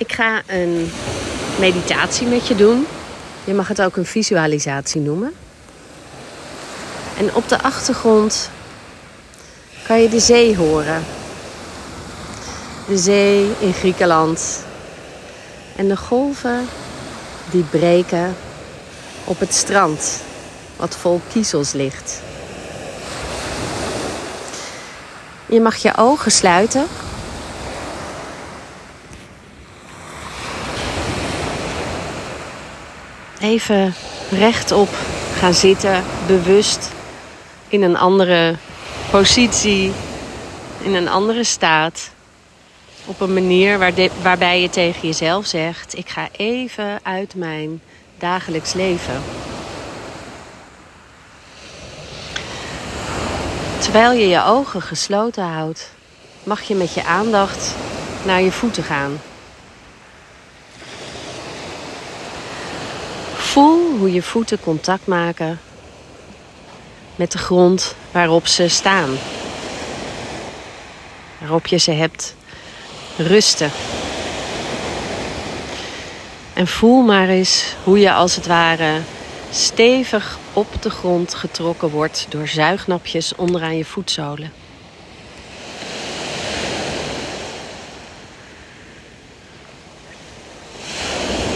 Ik ga een meditatie met je doen. Je mag het ook een visualisatie noemen. En op de achtergrond kan je de zee horen. De zee in Griekenland. En de golven die breken op het strand, wat vol kiezels ligt. Je mag je ogen sluiten. Even rechtop gaan zitten, bewust in een andere positie, in een andere staat. Op een manier waar waarbij je tegen jezelf zegt: Ik ga even uit mijn dagelijks leven. Terwijl je je ogen gesloten houdt, mag je met je aandacht naar je voeten gaan. Voel hoe je voeten contact maken met de grond waarop ze staan. Waarop je ze hebt rusten. En voel maar eens hoe je als het ware stevig op de grond getrokken wordt door zuignapjes onderaan je voetzolen.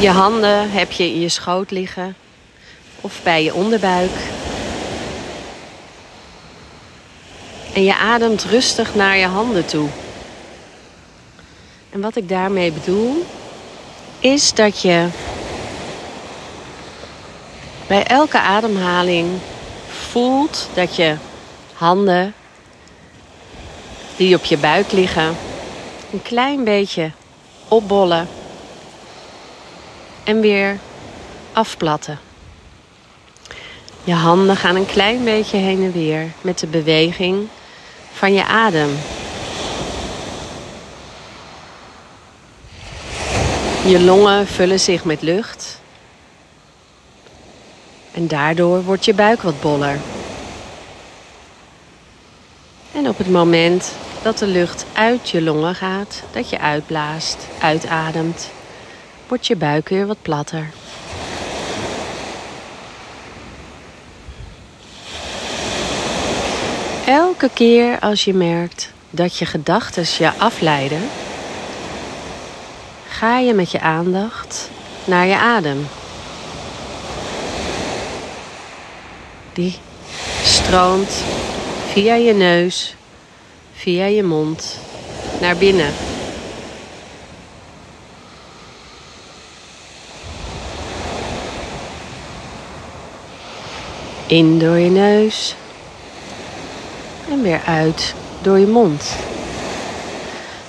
Je handen heb je in je schoot liggen of bij je onderbuik. En je ademt rustig naar je handen toe. En wat ik daarmee bedoel, is dat je bij elke ademhaling voelt dat je handen die op je buik liggen een klein beetje opbollen en weer afplatten. Je handen gaan een klein beetje heen en weer met de beweging van je adem. Je longen vullen zich met lucht. En daardoor wordt je buik wat boller. En op het moment dat de lucht uit je longen gaat, dat je uitblaast, uitademt, wordt je buik weer wat platter. Elke keer als je merkt dat je gedachten je afleiden, ga je met je aandacht naar je adem. Die stroomt via je neus, via je mond naar binnen. In door je neus en weer uit door je mond.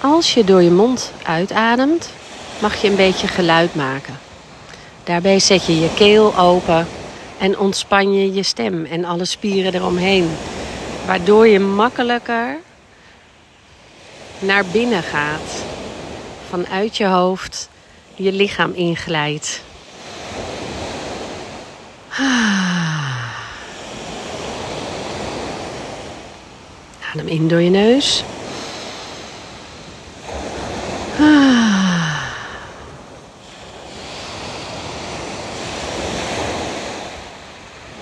Als je door je mond uitademt, mag je een beetje geluid maken. Daarbij zet je je keel open en ontspan je je stem en alle spieren eromheen. Waardoor je makkelijker naar binnen gaat. Vanuit je hoofd je lichaam inglijdt. Adem in door je neus.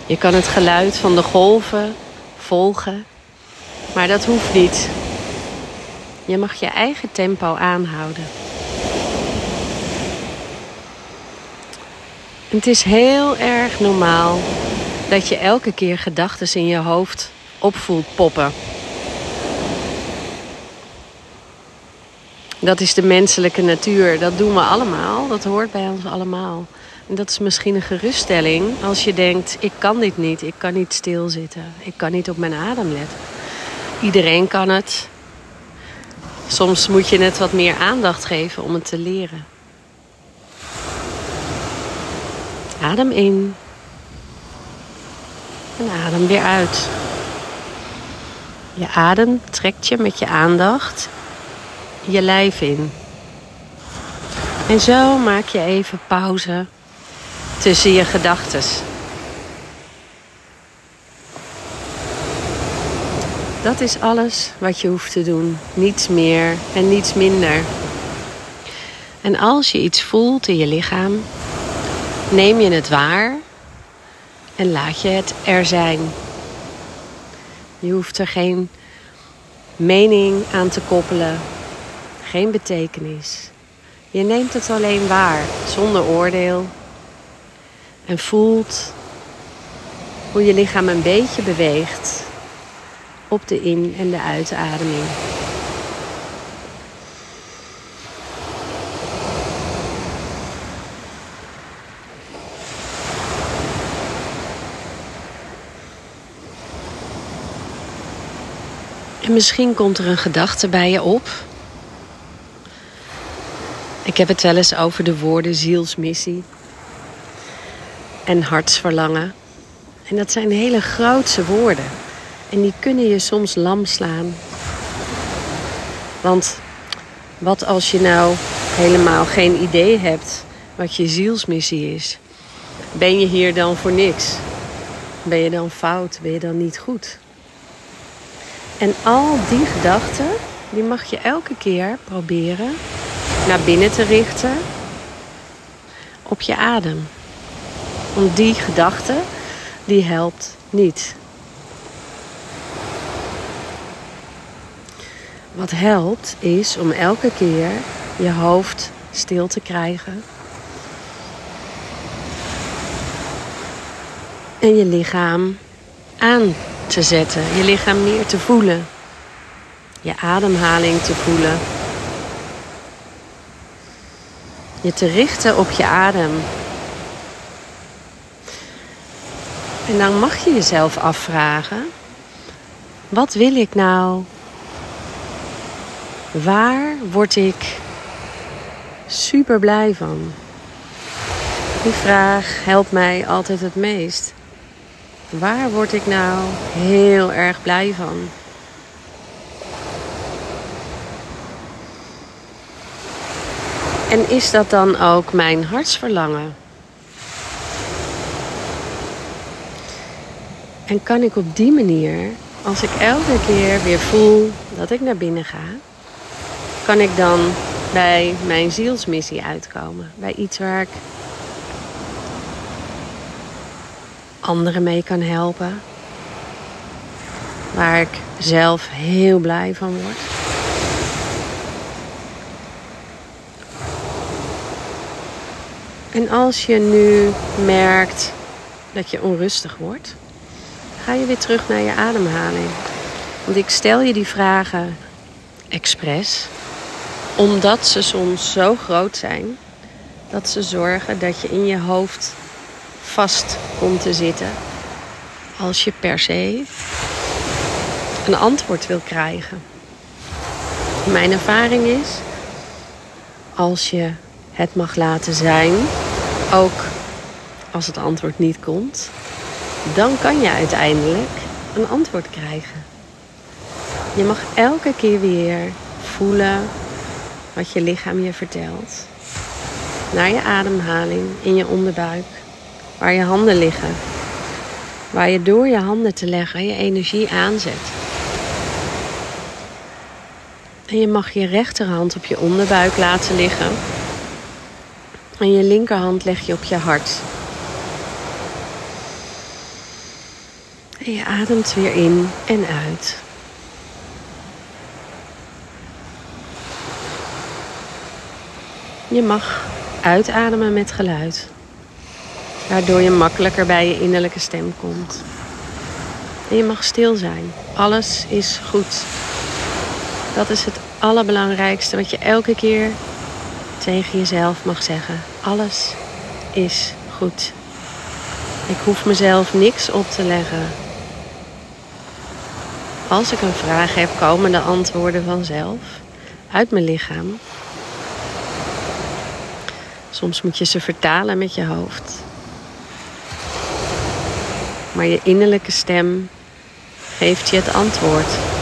Je kan het geluid van de golven volgen, maar dat hoeft niet. Je mag je eigen tempo aanhouden. Het is heel erg normaal dat je elke keer gedachten in je hoofd opvoelt poppen. Dat is de menselijke natuur. Dat doen we allemaal. Dat hoort bij ons allemaal. En dat is misschien een geruststelling als je denkt: ik kan dit niet, ik kan niet stilzitten, ik kan niet op mijn adem letten. Iedereen kan het. Soms moet je net wat meer aandacht geven om het te leren. Adem in. En adem weer uit. Je adem trekt je met je aandacht je lijf in. En zo maak je even pauze tussen je gedachten. Dat is alles wat je hoeft te doen. Niets meer en niets minder. En als je iets voelt in je lichaam, neem je het waar en laat je het er zijn. Je hoeft er geen mening aan te koppelen, geen betekenis. Je neemt het alleen waar, zonder oordeel. En voelt hoe je lichaam een beetje beweegt op de in- en de uitademing. En misschien komt er een gedachte bij je op. Ik heb het wel eens over de woorden zielsmissie en hartsverlangen. En dat zijn hele grootse woorden. En die kunnen je soms lam slaan. Want wat als je nou helemaal geen idee hebt wat je zielsmissie is? Ben je hier dan voor niks? Ben je dan fout? Ben je dan niet goed? En al die gedachten, die mag je elke keer proberen naar binnen te richten op je adem. Want die gedachte, die helpt niet. Wat helpt is om elke keer je hoofd stil te krijgen. En je lichaam aan te zetten. Je lichaam meer te voelen. Je ademhaling te voelen. Je te richten op je adem. En dan mag je jezelf afvragen: wat wil ik nou? Waar word ik super blij van? Die vraag helpt mij altijd het meest. Waar word ik nou heel erg blij van? En is dat dan ook mijn hartsverlangen? En kan ik op die manier, als ik elke keer weer voel dat ik naar binnen ga, kan ik dan bij mijn zielsmissie uitkomen? Bij iets waar ik anderen mee kan helpen. Waar ik zelf heel blij van word. En als je nu merkt dat je onrustig wordt, ga je weer terug naar je ademhaling. Want ik stel je die vragen expres, omdat ze soms zo groot zijn dat ze zorgen dat je in je hoofd vast komt te zitten als je per se een antwoord wil krijgen. Mijn ervaring is, als je het mag laten zijn, ook als het antwoord niet komt, dan kan je uiteindelijk een antwoord krijgen. Je mag elke keer weer voelen wat je lichaam je vertelt. Naar je ademhaling in je onderbuik waar je handen liggen. Waar je door je handen te leggen je energie aanzet. En je mag je rechterhand op je onderbuik laten liggen. En je linkerhand leg je op je hart. En je ademt weer in en uit. Je mag uitademen met geluid. Waardoor je makkelijker bij je innerlijke stem komt. En je mag stil zijn. Alles is goed. Dat is het allerbelangrijkste wat je elke keer tegen jezelf mag zeggen. Alles is goed. Ik hoef mezelf niks op te leggen. Als ik een vraag heb, komen de antwoorden vanzelf uit mijn lichaam. Soms moet je ze vertalen met je hoofd. Maar je innerlijke stem geeft je het antwoord.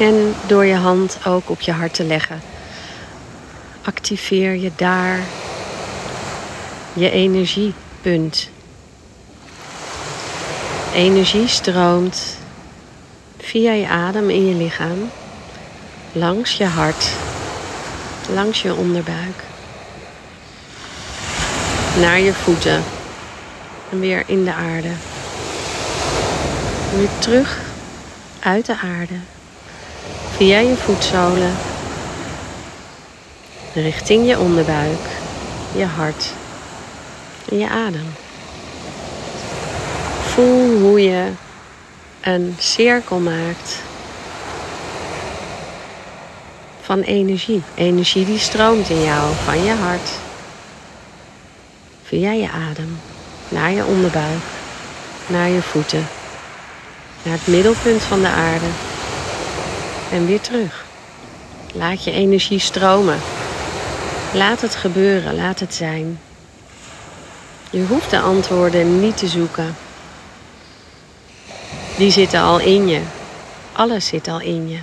En door je hand ook op je hart te leggen, activeer je daar je energiepunt. Energie stroomt via je adem in je lichaam langs je hart, langs je onderbuik, naar je voeten en weer in de aarde. Weer terug uit de aarde, via je voetzolen, richting je onderbuik, je hart en je adem. Voel hoe je een cirkel maakt van energie. Energie die stroomt in jou van je hart via je adem naar je onderbuik, naar je voeten, naar het middelpunt van de aarde en weer terug. Laat je energie stromen. Laat het gebeuren, laat het zijn. Je hoeft de antwoorden niet te zoeken. Die zitten al in je. Alles zit al in je.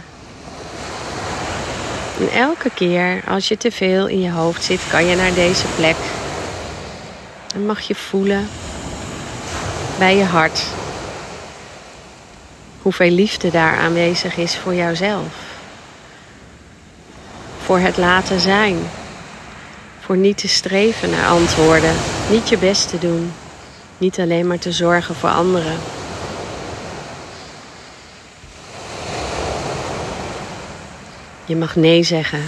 En elke keer als je te veel in je hoofd zit, kan je naar deze plek. En mag je voelen bij je hart hoeveel liefde daar aanwezig is voor jouzelf. Voor het laten zijn. Voor niet te streven naar antwoorden. Niet je best te doen. Niet alleen maar te zorgen voor anderen. Je mag nee zeggen.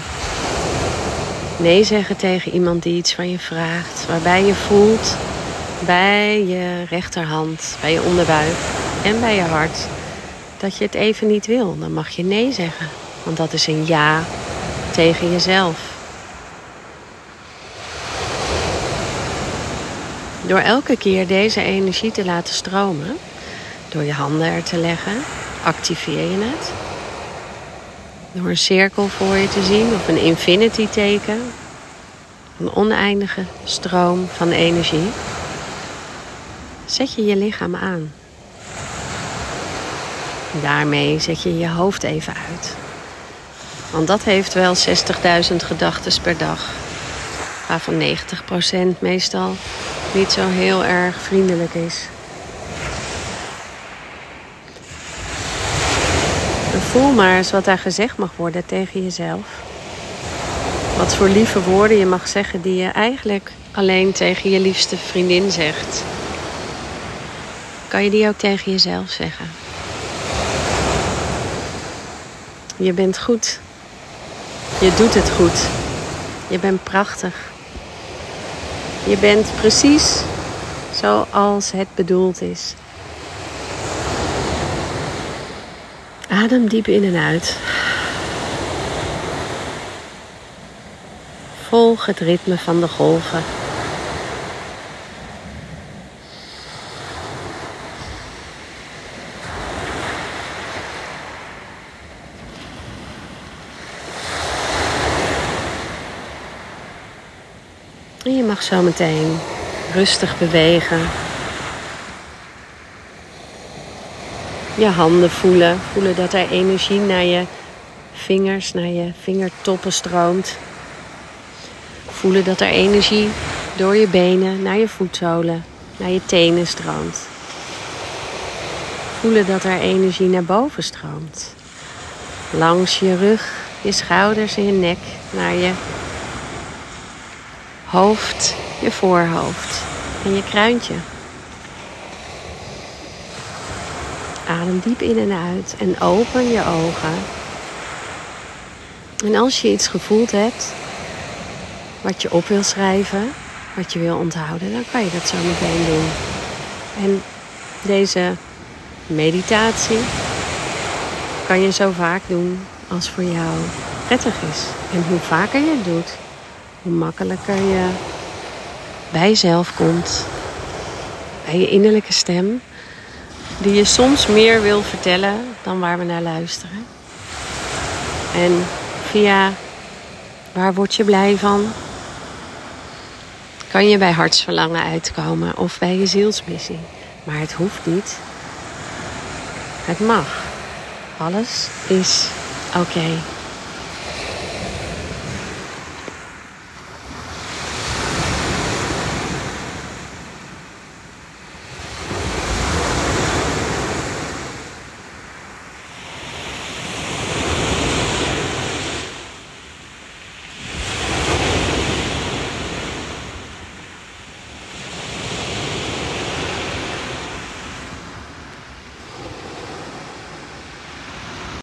Nee zeggen tegen iemand die iets van je vraagt. Waarbij je voelt bij je rechterhand, bij je onderbuik en bij je hart dat je het even niet wil. Dan mag je nee zeggen. Want dat is een ja tegen jezelf. Door elke keer deze energie te laten stromen, door je handen er te leggen, activeer je het. Door een cirkel voor je te zien of een infinity teken. Een oneindige stroom van energie. Zet je je lichaam aan. Daarmee zet je je hoofd even uit. Want dat heeft wel 60.000 gedachten per dag. Waarvan 90% meestal niet zo heel erg vriendelijk is. voel maar eens wat daar gezegd mag worden tegen jezelf. Wat voor lieve woorden je mag zeggen die je eigenlijk alleen tegen je liefste vriendin zegt. Kan je die ook tegen jezelf zeggen? Je bent goed. Je doet het goed. Je bent prachtig. Je bent precies zoals het bedoeld is. Adem diep in en uit. Volg het ritme van de golven. En je mag zo meteen rustig bewegen je handen voelen. Voelen dat er energie naar je vingers, naar je vingertoppen stroomt. Voelen dat er energie door je benen naar je voetzolen, naar je tenen stroomt. Voelen dat er energie naar boven stroomt. Langs je rug, je schouders en je nek naar je hoofd, je voorhoofd en je kruintje. Adem diep in en uit en open je ogen. En als je iets gevoeld hebt, wat je op wil schrijven, wat je wil onthouden, dan kan je dat zo meteen doen. En deze meditatie kan je zo vaak doen als voor jou prettig is. En hoe vaker je het doet, hoe makkelijker je bij jezelf komt, bij je innerlijke stem die je soms meer wil vertellen dan waar we naar luisteren. En via waar word je blij van? Kan je bij hartsverlangen uitkomen of bij je zielsmissie. Maar het hoeft niet. Het mag. Alles is oké.